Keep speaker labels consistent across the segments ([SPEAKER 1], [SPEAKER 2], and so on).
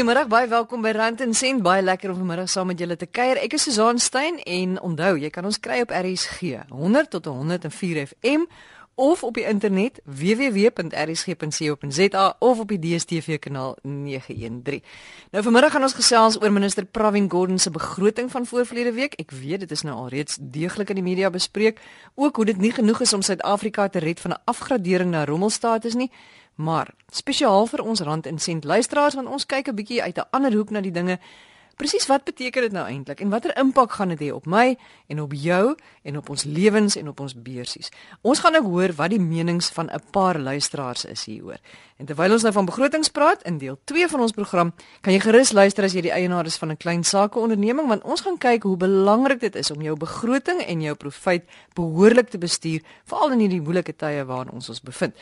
[SPEAKER 1] Goeiemôre, baie welkom by Rand en Sent. Baie lekker om vanmiddag saam met julle te kuier. Ek is Susan Stein en onthou, jy kan ons kry op RSG 100 tot 104 FM of op die internet www.rsg.co.za of op die DStv kanaal 913. Nou vanmiddag gaan ons gesels oor minister Pravin Gordhan se begroting van voorverlede week. Ek weet dit is nou alreeds deeglik in die media bespreek, ook hoe dit nie genoeg is om Suid-Afrika te red van 'n afgradering na rommelstatus nie. Maar spesiaal vir ons rand en sent luisteraars want ons kyk 'n bietjie uit 'n ander hoek na die dinge. Presies wat beteken dit nou eintlik en watter impak gaan dit hê op my en op jou en op ons lewens en op ons beursies? Ons gaan nou hoor wat die menings van 'n paar luisteraars is hieroor. En terwyl ons nou van begrotings praat in deel 2 van ons program, kan jy gerus luister as jy die eienaar is van 'n klein sakeonderneming want ons gaan kyk hoe belangrik dit is om jou begroting en jou profit behoorlik te bestuur, veral in hierdie moeilike tye waarin ons ons bevind.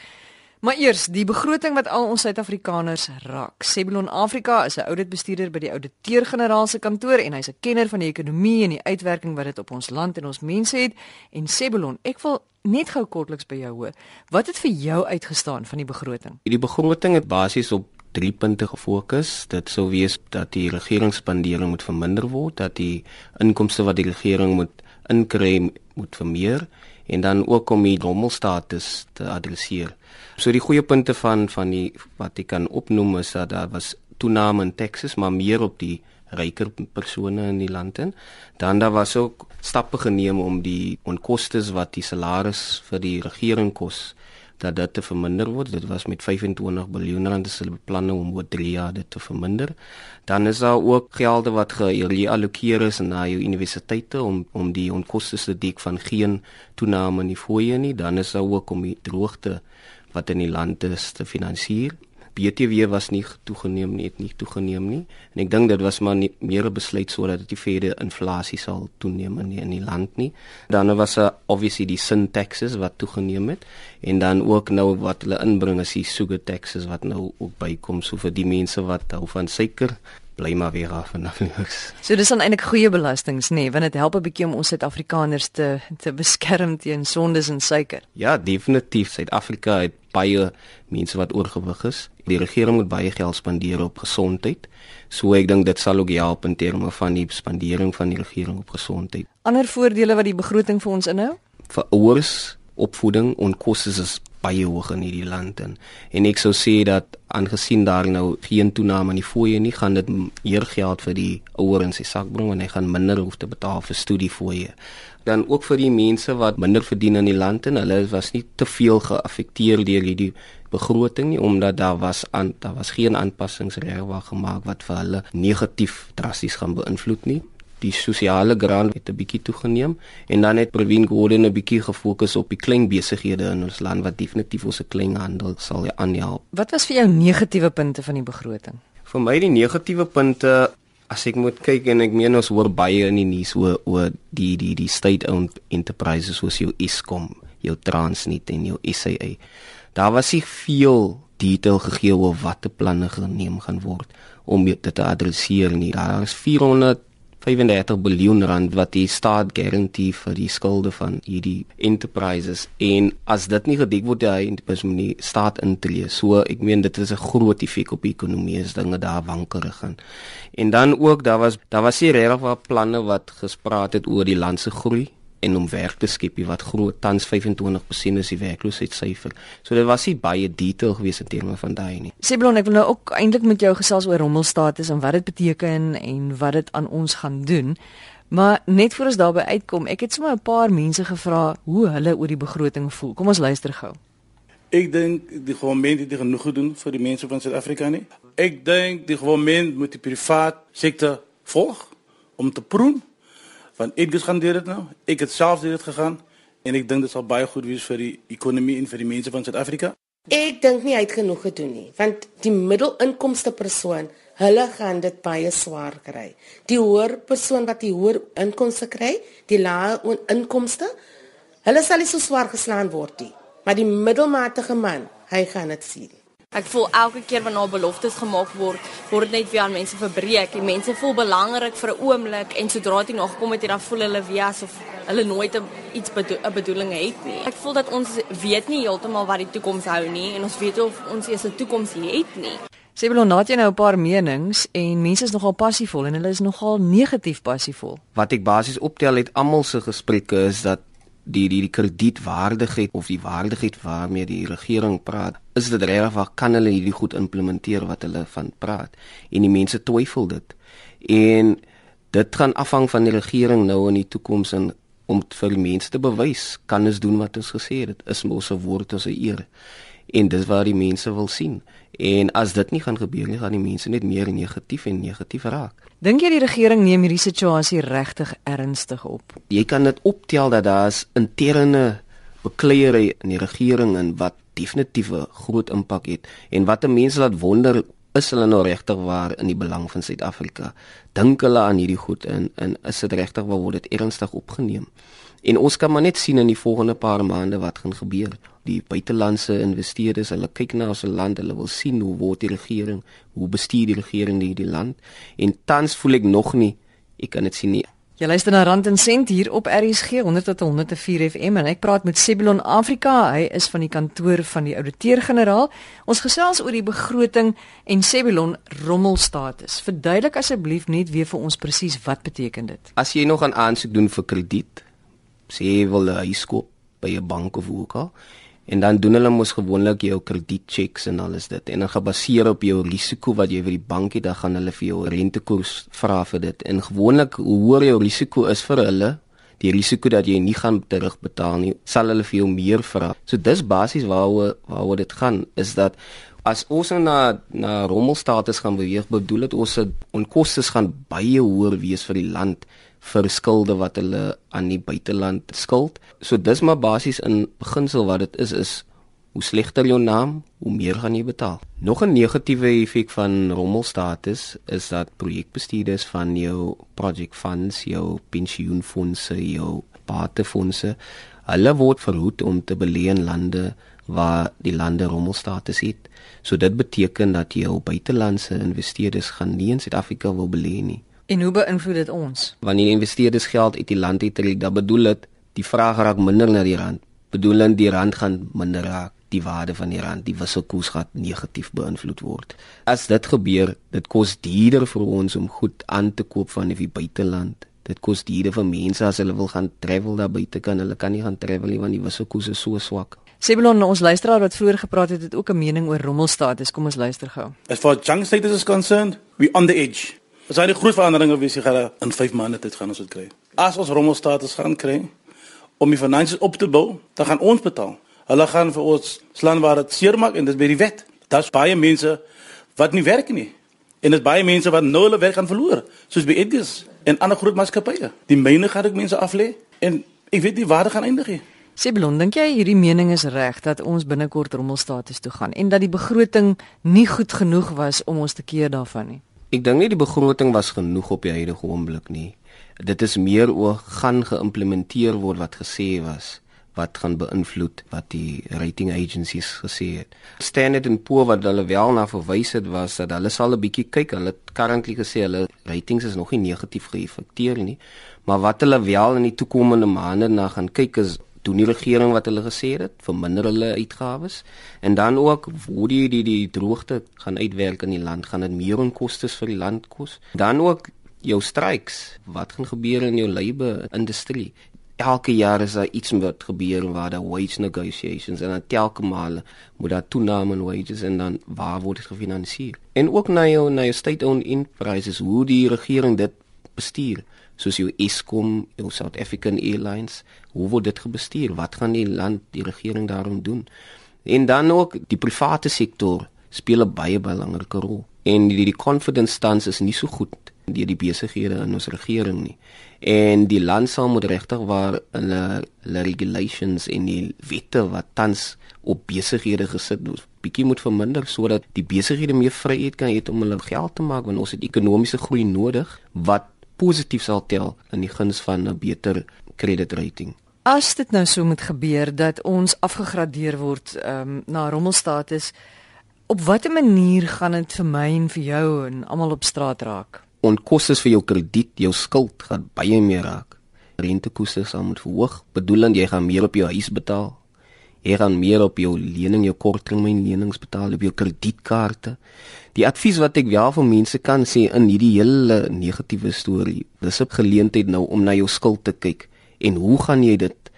[SPEAKER 1] Maar eers, die begroting wat al ons Suid-Afrikaners raak. Sebilon Afrika is 'n ouditbestuurder by die ouditeur-generaal se kantoor en hy's 'n kenner van die ekonomie en die uitwerking wat dit op ons land en ons mense het. En Sebilon, ek wil net gou kortliks by jou hoor. Wat het vir jou uitgestaan van die begroting?
[SPEAKER 2] Die begroting het basies op drie punte gefokus. Dit sou wees dat die regeringsspandering moet verminder word, dat die inkomste wat die regering moet inkry moet vermeer en dan ook om die rommelstatus te adresseer. So die goeie punte van van die wat ek kan opnoem is dat daar was toename in Texas, maar meer op die ryker persone in die land in. Dan daar was ook stappe geneem om die onkoste wat die salaris vir die regering kos dat dit te verminder word. Dit was met 25 miljard rand se beplanning om oor 3 jaar dit te verminder. Dan is daar ook gelde wat geallokeer is na jou universiteite om om die onkoste te dek van geen toename in die fooie nie. Dan is daar ook om die droogte wat in die land is te finansier. BTW was nie toegeneem nie, het nie toegeneem nie. En ek dink dit was maar nie, meer 'n besluit sodat dit die verder inflasie sal toeneem in die, in die land nie. Dan was daar obviously die sin taxes wat toegeneem het en dan ook nou wat hulle inbring is die sugar taxes wat nou ook bykom so vir die mense wat hou van suiker bly maar weer af en af niks.
[SPEAKER 1] So dis dan eintlik goeie belastings nê, nee, want dit help 'n bietjie om ons Suid-Afrikaners te te beskerm teen sondes en suiker.
[SPEAKER 2] Ja, definitief. Suid-Afrika het baie mense wat oorgewig is. Die regering moet baie geld spandeer op gesondheid. So ek dink dit sal ook help in terme van die spandering van die regering op gesondheid.
[SPEAKER 1] Ander voordele wat die begroting vir ons inhou?
[SPEAKER 2] Vir ouers opvoeding en kostes is baie hoog in hierdie land en en ek sou sê dat aangesien daar nou geen toename in die fooie nie gaan dit meer geld vir die ouer in sy sak bring en hy gaan minder hoef te betaal vir studiefooie dan ook vir die mense wat minder verdien in die land en hulle was nie te veel geaffekteer deur hierdie begroting nie omdat daar was aan daar was geen aanpassings regwaar gemaak wat vir hulle negatief drasties gaan beïnvloed nie die sosiale graan het 'n bietjie toegeneem en dan het Provin Gordon 'n bietjie gefokus op die klein besighede in ons land wat definitief ons kleinhandel sal aanhelp.
[SPEAKER 1] Wat was vir jou negatiewe punte van die begroting?
[SPEAKER 2] Vir my die negatiewe punte as ek moet kyk en ek meen ons hoor baie in die nuus oor oor die die die state-owned enterprises soos jou Eskom, jou Transnet en jou SAA. Daar was nie veel detail gegee oor watter planne geneem gaan word om dit te adresseer nie. Daar is 400 35 miljard rand wat die staat garandeer vir die skulde van hierdie enterprises. En as dit nie gedek word hy in die staat intree so ek meen dit is 'n groot effek op die ekonomie as dinge daar wankerig gaan. En dan ook daar was daar was hier regtig planne wat gespreek het oor die land se groei en om werk te skep wat groot tans 25% is die werkloosheidsyfer. So dit was nie baie detail gewees in terme van daai nie.
[SPEAKER 1] Seblon, ek wil nou ook eintlik met jou gesels oor rommelstatus en wat dit beteken en wat dit aan ons gaan doen. Maar net voor ons daarby uitkom, ek het sommer 'n paar mense gevra hoe hulle oor die begroting voel. Kom ons luister gou.
[SPEAKER 3] Ek dink die regering het genoeg gedoen vir die mense van Suid-Afrika nie. Ek dink die regering moet die privaat sektor volg om te proe van Edgar gaan deur dit nou. Ek het self deur dit gegaan en ek dink dit sal baie goed wees vir die ekonomie en vir die mense van Suid-Afrika.
[SPEAKER 4] Ek dink nie hy het genoeg gedoen nie, want die middelinkomste persoon, hulle gaan dit baie swaar kry. Die hoër persoon wat die hoër inkomste kry, die lae inkomste, hulle sal nie so swaar geslaan word nie, maar die middelmatige man, hy gaan dit sien.
[SPEAKER 5] Ek voel elke keer wanneer beloftes gemaak word, word dit net weer aan mense verbreek. Die mense voel belangrik vir 'n oomblik en sodra dit nog kom het dan voel hulle weer asof hulle nooit iets 'n bedo bedoeling het nie. Ek voel dat ons weet nie heeltemal wat die toekoms hou nie en ons weet of ons eers 'n toekoms het nie.
[SPEAKER 1] Sebelon naat jy nou 'n paar menings en mense is nogal passievol en hulle is nogal negatief passievol.
[SPEAKER 2] Wat ek basies optel uit almal se gesprekke is dat die die, die kredietwaardigheid of die waardigheid waarmee die regering praat, is dit regtig waar kan hulle hierdie goed implementeer wat hulle van praat? En die mense twyfel dit. En dit gaan afhang van die regering nou in die toekoms en om vir die mense te bewys kan ons doen wat ons gesê het. Dit is mos 'n woord 'n eer. En dis wat die mense wil sien. En as dit nie gaan gebeur nie, gaan die mense net meer negatief en negatief raak.
[SPEAKER 1] Dink jy die regering neem hierdie situasie regtig ernstig op?
[SPEAKER 2] Jy kan dit optel dat daar's interne bekleierery in die regering en wat definitief 'n groot impak het en wat mense laat wonder is hulle nou regtig waar in die belang van Suid-Afrika? Dink hulle aan hierdie goed en en is dit regtig waar word dit ernstig opgeneem? En ons kan maar net sien in die volgende paar maande wat gaan gebeur. Die buitelandse investeerders, hulle kyk na ons land, hulle wil sien hoe word die regering, hoe bestuur die regering hierdie land? En tans voel ek nog nie ek kan dit sien nie.
[SPEAKER 1] Jy luister na Rand en Sent hier op RSG 100 tot 104 FM en ek praat met Sebulon Afrika. Hy is van die kantoor van die ouditeur-generaal. Ons gesels oor die begroting en Sebulon rommelstatus. Verduidelik asseblief net weer vir ons presies wat beteken dit.
[SPEAKER 2] As jy nog 'n aansoek doen vir krediet, sê jy wil 'n huis koop by 'n bank of hoe ook al, en dan doen hulle mos gewoonlik jou kredietchecks en alles dit. En dan gebaseer op jou risiko wat jy vir die bank het dan gaan hulle vir jou rentekoers vra vir dit. En gewoonlik hoe hoër jou risiko is vir hulle die risiko dat jy nie gaan terugbetaal nie sal hulle vir jou meer vra. So dis basies waaroor waaroor dit gaan is dat as ons nou na na rommelstatus gaan beweeg bedoel dit ons se onkoste gaan baie hoër wees vir die land vir skulde wat hulle aan die buiteland skuld. So dis maar basies in beginsel wat dit is is hoe slegter jou naam, hoe meer gaan jy betaal. Nog 'n negatiewe effek van rommelstatus is dat projekbestuurders van jou project funds, jou pensioenfondse, jou patefondse, hulle word verhoed om te belê in lande waar die lande rommelstatus het. So dit beteken dat jou buitelandse investeerders gaan nie in Suid-Afrika wil belê nie.
[SPEAKER 1] En hoe beïnvloed dit ons?
[SPEAKER 2] Wanneer investeerders geld uit die land uittrek, dan bedoel dit die vraag raak minder na die rand. Bedoel dan die rand gaan minder raak, die waarde van die rand, die wisselkoers gaan negatief beïnvloed word. As dit gebeur, dit kos duurder vir ons om goed aan te koop van die buiteland. Dit kos duurder vir mense as hulle wil gaan travel daar buite kan, hulle kan nie gaan travel nie want die wisselkoers is so swak.
[SPEAKER 1] Sebulon, ons luisteraar wat vroeër gepraat het, het ook 'n mening oor rommelstatus. Kom ons luister gou.
[SPEAKER 3] As far as junk status is concerned, we on the edge. As hy 'n groot verandering of wie gaan in 5 maande tyd gaan ons dit kry. As ons rommelstatus gaan kry om die finansies op te bou, dan gaan ons betaal. Hulle gaan vir ons slaan waar dit seermaak en dit by die wet. Daar's baie mense wat nie werk nie. En dit baie mense wat nou hulle werk gaan verloor, soos by Edgars en ander groot maatskappye. Die myne gaan ek mense aflê en ek weet nie waar dit gaan eindig nie.
[SPEAKER 1] Sebulon, dink jy hierdie mening is reg dat ons binnekort rommelstatus toe gaan en dat die begroting nie goed genoeg was om ons te keer daarvan nie?
[SPEAKER 2] Ek dink nie die begroting was genoeg op die huidige oomblik nie. Dit is meer oor gaan geïmplementeer word wat gesê was wat gaan beïnvloed wat die rating agencies gesê het. Standard & Poor wat hulle wel na verwys het was dat hulle sal 'n bietjie kyk. Hulle het currently gesê hulle ratings is nog nie negatief geëffekteer nie, maar wat hulle wel in die toekomende maande na gaan kyk is doen die regering wat hulle gesê het, verminder hulle uitgawes en dan ook hoe die die die droogte gaan uitwerk in die land, gaan dit meer onkoste vir die land kos. Dan ook jou streiks, wat gaan gebeur in jou labour industrie? Elke jaar is daar iets wat gebeur waar daar wage negotiations en dan telke male moet daar toename in wages en dan waar word dit gefinansier? En ook na jou na jou state-owned enterprises, hoe die regering dit bestuur soos jou Eskom, jou South African Airlines, hoe word dit gebestuur? Wat gaan die land, die regering daarom doen? En dan ook die private sektor speel 'n baie belangrike rol. En die die confidence stance is nie so goed deur die besighede in ons regering nie. En die land sal moet regtig waar hulle hulle regulations en die wette wat tans op besighede gesit word bietjie moet verminder sodat die besighede meer vryheid kan hê om hulle geld te maak want ons het ekonomiese groei nodig wat positief sal tel in die guns van 'n beter credit rating.
[SPEAKER 1] As dit nou so moet gebeur dat ons afgegradeer word um, na rommelstatus, op watter manier gaan dit vir my en vir jou en almal op straat raak?
[SPEAKER 2] Onkoste vir jou krediet, jou skuld gaan baie meer raak. Rentekoste sal moet verhoog, bedoelend jy gaan meer op jou huis betaal. Jy gaan meer op jou lening, jou korttermynlenings betaal op jou kredietkaarte. Die advies wat ek wel vir mense kan sê in hierdie hele negatiewe storie, dis 'n geleentheid nou om na jou skuld te kyk en hoe gaan jy dit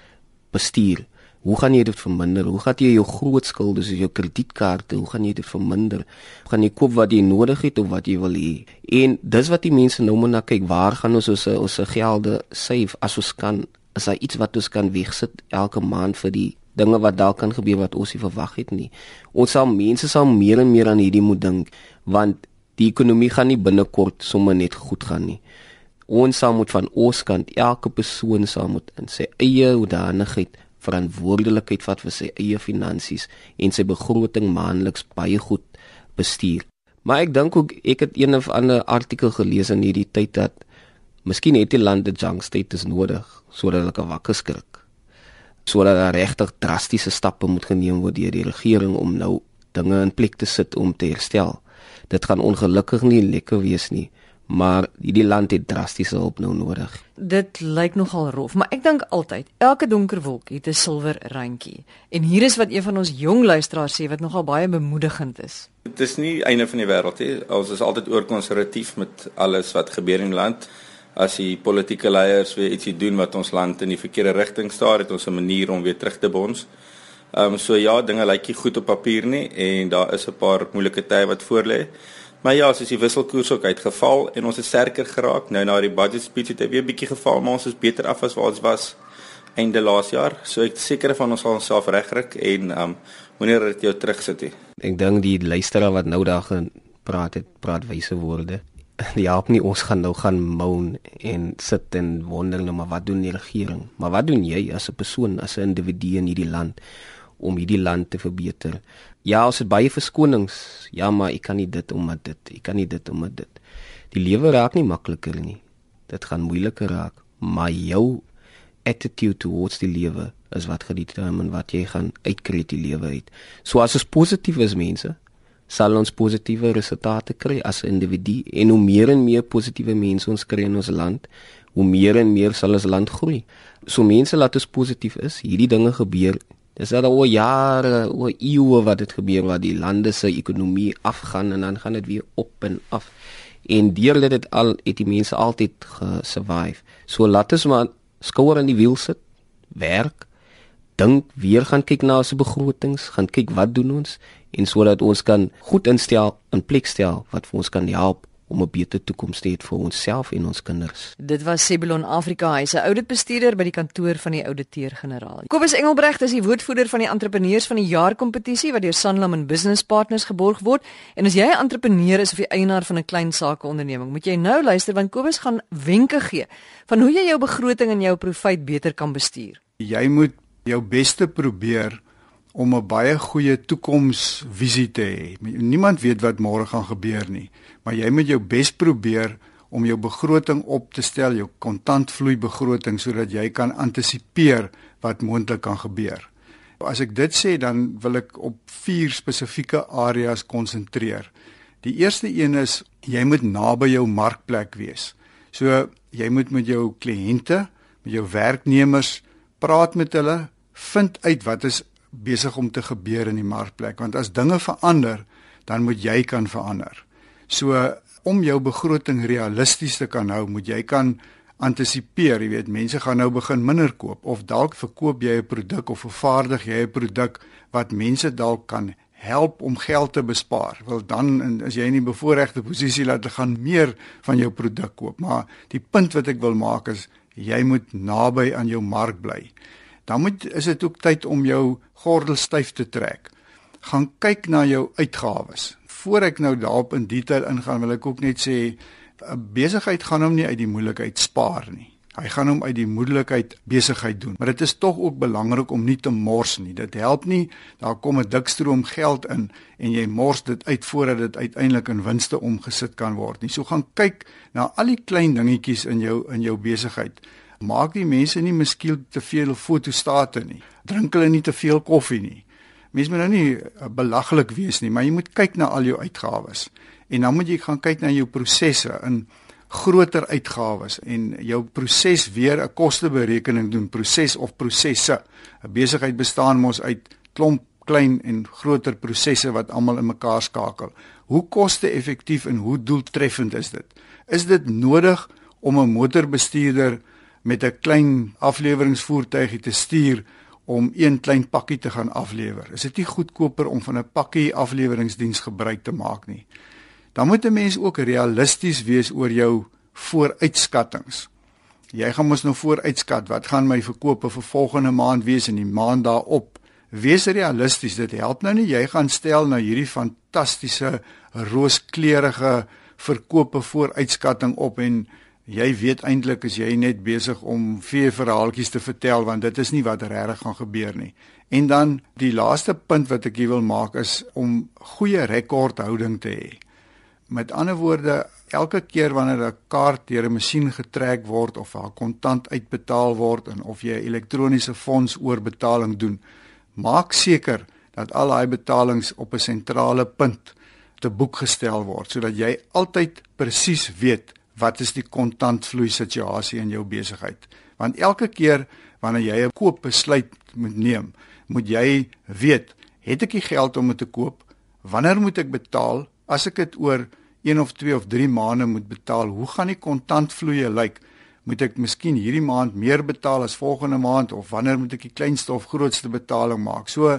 [SPEAKER 2] bestuur? Hoe gaan jy dit verminder? Hoe gaan jy jou groot skulde soos jou kredietkaarte, hoe gaan jy dit verminder? Gaan jy koop wat jy nodig het of wat jy wil hê? En dis wat die mense nou moet na kyk, waar gaan ons ons ons gelde save as ons kan? Is daar iets wat ons kan wegsit elke maand vir die dinge wat dalk kan gebeur wat ons nie verwag het nie. Ons sal mense sal meer en meer aan hierdie moet dink want die ekonomie gaan nie binnekort sommer net goed gaan nie. Ons sal moet van ons kant elke persoon sal moet in sy eie hoedanigheid verantwoordelikheid vat vir sy eie finansies en sy begroting maandeliks baie goed bestuur. Maar ek dink ook ek het een of ander artikel gelees in hierdie tyd dat miskien het die land 'n junk status nodig sodat hulle kan wakker skrik sodat daar regtig drastiese stappe moet geneem word deur die regering om nou dinge in plek te sit om te herstel. Dit gaan ongelukkig nie lekker wees nie, maar hierdie land het drastiese hulp nou nodig.
[SPEAKER 1] Dit lyk nogal rof, maar ek dink altyd elke donker wolk het 'n silwer randjie. En hier is wat een van ons jong luisteraars sê wat nogal baie bemoedigend is.
[SPEAKER 6] Dit is nie einde van die wêreld nie. Ons is altyd oorkonservatief met alles wat gebeur in die land as die politieke leiers weer ietsie doen wat ons land in die verkeerde rigting staar, het ons 'n manier om weer terug te bons. Ehm um, so ja, dinge lyk nie goed op papier nie en daar is 'n paar moeilike tye wat voorlê. Maar ja, soos die wisselkoers ook uitgeval en ons het sterker geraak. Nou na die budget speech het hy weer bietjie geval, maar ons is beter af as wat ons was einde laas jaar. So ek seker van ons sal onsself regkry en ehm um, wanneer dit jou terugsit.
[SPEAKER 2] Ek dink die luisteraar wat nou daar gepraat het, praat wyse woorde ja, op nie ons gaan nou gaan moan en sit en wonder nou maar wat doen die regering? Maar wat doen jy as 'n persoon, as 'n individu in hierdie land om hierdie land te verbeter? Ja, ons het baie verskonings. Ja, maar ek kan nie dit omdat dit, ek kan nie dit omdat dit. Die lewe raak nie makliker nie. Dit gaan moeiliker raak, maar jou attitude towards die lewe is wat gedetermine wat jy gaan uitkry uit die lewe uit. So as ons positief is mense, sal ons positiewe resultate kry as 'n individu en hoe meer en meer positiewe mense ons kry in ons land, hoe meer en meer sal ons land groei. So mense laat ons positief is, hierdie dinge gebeur. Dis al oor jare, oor eeue wat dit gebeur waar die lande se ekonomie afgaan en dan gaan dit weer op en af. En deur dit het al het die mense altyd gesurvive. So laat ons maar skouer in die wiel sit, werk dink weer gaan kyk na ons begrotings, gaan kyk wat doen ons en sodat ons kan goed instel in plek stel wat vir ons kan help om 'n beter toekoms te hê vir onsself en ons kinders.
[SPEAKER 1] Dit was Sebulon Afrika, hy's 'n ouditbestuurder by die kantoor van die ouditeur-generaal. Kobus Engelbregt is die woordvoerder van die entrepreneurs van die jaar kompetisie wat deur Sanlam en Business Partners geborg word. En as jy 'n entrepreneur is of 'n eienaar van 'n klein sakeonderneming, moet jy nou luister want Kobus gaan wenke gee van hoe jy jou begroting en jou profit beter kan bestuur.
[SPEAKER 7] Jy moet jou beste probeer om 'n baie goeie toekomsvisie te hê. Niemand weet wat môre gaan gebeur nie, maar jy moet jou bes probeer om jou begroting op te stel, jou kontantvloei begroting sodat jy kan antisipeer wat moontlik kan gebeur. As ek dit sê, dan wil ek op vier spesifieke areas konsentreer. Die eerste een is jy moet naby jou markplek wees. So jy moet met jou kliënte, met jou werknemers praat met hulle, vind uit wat is besig om te gebeur in die markplek want as dinge verander, dan moet jy kan verander. So om jou begroting realisties te kan hou, moet jy kan antisipeer, jy weet, mense gaan nou begin minder koop of dalk verkoop jy 'n produk of vervaardig jy 'n produk wat mense dalk kan help om geld te bespaar. Wel dan as jy in 'n bevoordeelde posisie laat gaan meer van jou produk koop, maar die punt wat ek wil maak is jy moet naby aan jou mark bly dan moet is dit ook tyd om jou gordel styf te trek. Gaan kyk na jou uitgawes. Voor ek nou daarop in detail ingaan, wil ek ook net sê 'n besigheid gaan hom nie uit die moeilikheid spaar nie. Hy gaan hom uit die moeilikheid besigheid doen. Maar dit is tog ook belangrik om nie te mors nie. Dit help nie daar kom 'n dik stroom geld in en jy mors dit uit voordat dit uiteindelik in winste omgesit kan word nie. So gaan kyk na al die klein dingetjies in jou in jou besigheid maak die mense nie miskien te veel fotostate nie. Drink hulle nie te veel koffie nie. Mense moet nou nie eh, belaglik wees nie, maar jy moet kyk na al jou uitgawes. En dan moet jy gaan kyk na jou prosesse in groter uitgawes en jou proses weer 'n kosteberekening doen, proses of prosesse. 'n Besigheid bestaan mos uit klomp klein en groter prosesse wat almal in mekaar skakel. Hoe koste-effektief en hoe doeltreffend is dit? Is dit nodig om 'n motorbestuurder met 'n klein afleweringsvoertuigie te stuur om een klein pakkie te gaan aflewer? Is dit nie goedkoper om van 'n pakkie afleweringsdiens gebruik te maak nie? Dan moet 'n mens ook realisties wees oor jou vooruitskattinge. Jy gaan mos nou vooruitskat wat gaan my verkope vir volgende maand wees en die maand daarop. Wees realisties, dit help nou nie jy gaan stel na hierdie fantastiese rooskleurige verkope vooruitskatting op en jy weet eintlik as jy net besig om vee verhaaltjies te vertel want dit is nie wat regtig gaan gebeur nie. En dan die laaste punt wat ek wil maak is om goeie rekordhouding te hê. Met ander woorde, elke keer wanneer 'n kaart deur 'n masjien getrek word of haar kontant uitbetaal word en of jy 'n elektroniese fonds oorbetaling doen, maak seker dat al daai betalings op 'n sentrale punt te boek gestel word sodat jy altyd presies weet wat is die kontantvloei situasie in jou besigheid? Want elke keer wanneer jy 'n koopbesluit moet neem, moet jy weet, het ek die geld om dit te koop? Wanneer moet ek betaal? As ek dit oor 1 of 2 of 3 maande moet betaal, hoe gaan die kontantvloei lyk? Moet ek miskien hierdie maand meer betaal as volgende maand of wanneer moet ek die kleinste of grootste betaling maak? So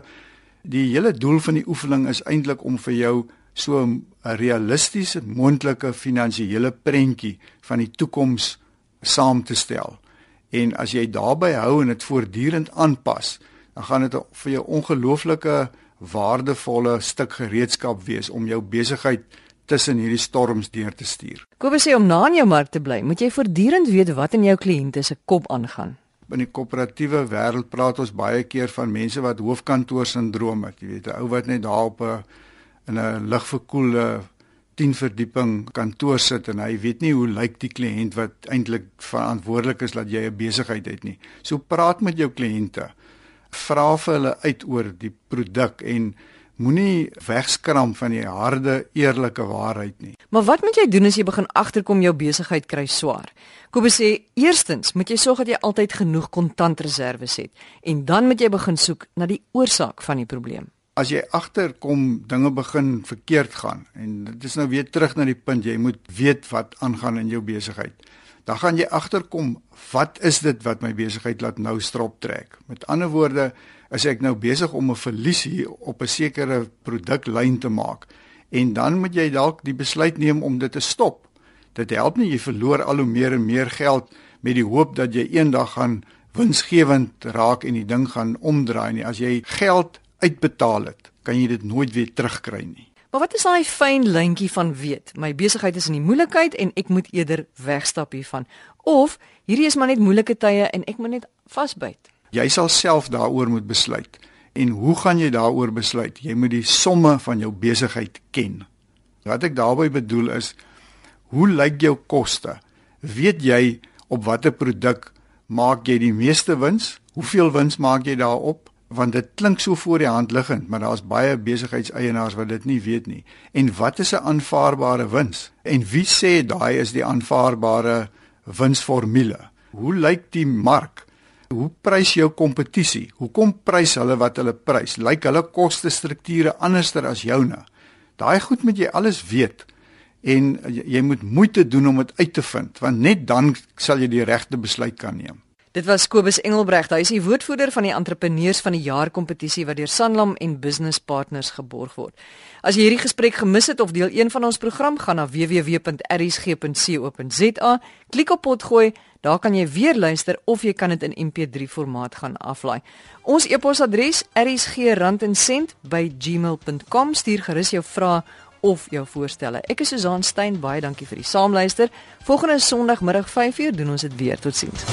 [SPEAKER 7] die hele doel van die oefening is eintlik om vir jou so 'n realistiese moontlike finansiële prentjie van die toekoms saam te stel. En as jy daarby hou en dit voortdurend aanpas, dan gaan dit vir jou ongelooflike waardevolle stuk gereedskap wees om jou besigheid tussen hierdie storms deur te stuur.
[SPEAKER 1] Kobus sê om na in jou mark te bly, moet jy voortdurend weet wat in jou kliënte se kop aangaan.
[SPEAKER 7] In die koöperatiewe wêreld praat ons baie keer van mense wat hoofkantoor sindroom het, jy weet, 'n ou wat net daar op 'n in 'n ligverkoelde 10 verdieping kantoor sit en hy weet nie hoe lyk die kliënt wat eintlik verantwoordelik is dat jy 'n besigheid het nie. So praat met jou kliënte. Vra vir hulle uit oor die produk en moenie wegskram van die harde, eerlike waarheid nie.
[SPEAKER 1] Maar wat moet jy doen as jy begin agterkom jou besigheid kry swaar? Kobus sê, eerstens moet jy sorg dat jy altyd genoeg kontantreserwes het en dan moet jy begin soek na die oorsaak van die probleem
[SPEAKER 7] as jy agterkom dinge begin verkeerd gaan en dit is nou weer terug na die punt jy moet weet wat aangaan in jou besigheid. Dan gaan jy agterkom wat is dit wat my besigheid laat nou strop trek. Met ander woorde, as ek nou besig om 'n verlies hier op 'n sekere produklyn te maak en dan moet jy dalk die besluit neem om dit te stop. Dit help nie jy verloor al hoe meer en meer geld met die hoop dat jy eendag gaan winsgewend raak en die ding gaan omdraai nie. As jy geld uitbetaal het, kan jy dit nooit weer terugkry nie.
[SPEAKER 1] Maar wat is daai fyn lyntjie van weet? My besigheid is in die moeilikheid en ek moet eerder wegstap hiervan of hierdie is maar net moeilike tye en ek moet net vasbyt.
[SPEAKER 7] Jy sal self daaroor moet besluit. En hoe gaan jy daaroor besluit? Jy moet die somme van jou besigheid ken. Wat ek daarmee bedoel is hoe lyk jou koste? Weet jy op watter produk maak jy die meeste wins? Hoeveel wins maak jy daarop? Want dit klink so voor die hand liggend, maar daar's baie besigheidseienaars wat dit nie weet nie. En wat is 'n aanvaarbare wins? En wie sê daai is die aanvaarbare winsformule? Hoe lyk die mark? Hoe prys jou kompetisie? Hoekom prys hulle wat hulle prys? Lyk hulle koste strukture anderster as joune? Daai goed moet jy alles weet en jy moet moeite doen om dit uit te vind, want net dan sal jy die regte besluit kan neem.
[SPEAKER 1] Dit was Kobus Engelbregt, hy is die woordvoerder van die entrepreneurs van die jaar kompetisie wat deur Sanlam en Business Partners geborg word. As jy hierdie gesprek gemis het of deel een van ons program, gaan na www.rsg.co.za, klik op potgooi, daar kan jy weer luister of jy kan dit in MP3 formaat gaan aflaai. Ons e-posadres rsg@gmail.com stuur gerus jou vrae of jou voorstelle. Ek is Susan Stein, baie dankie vir die saamluister. Volgende Sondagmiddag 5uur doen ons dit weer. Totsiens.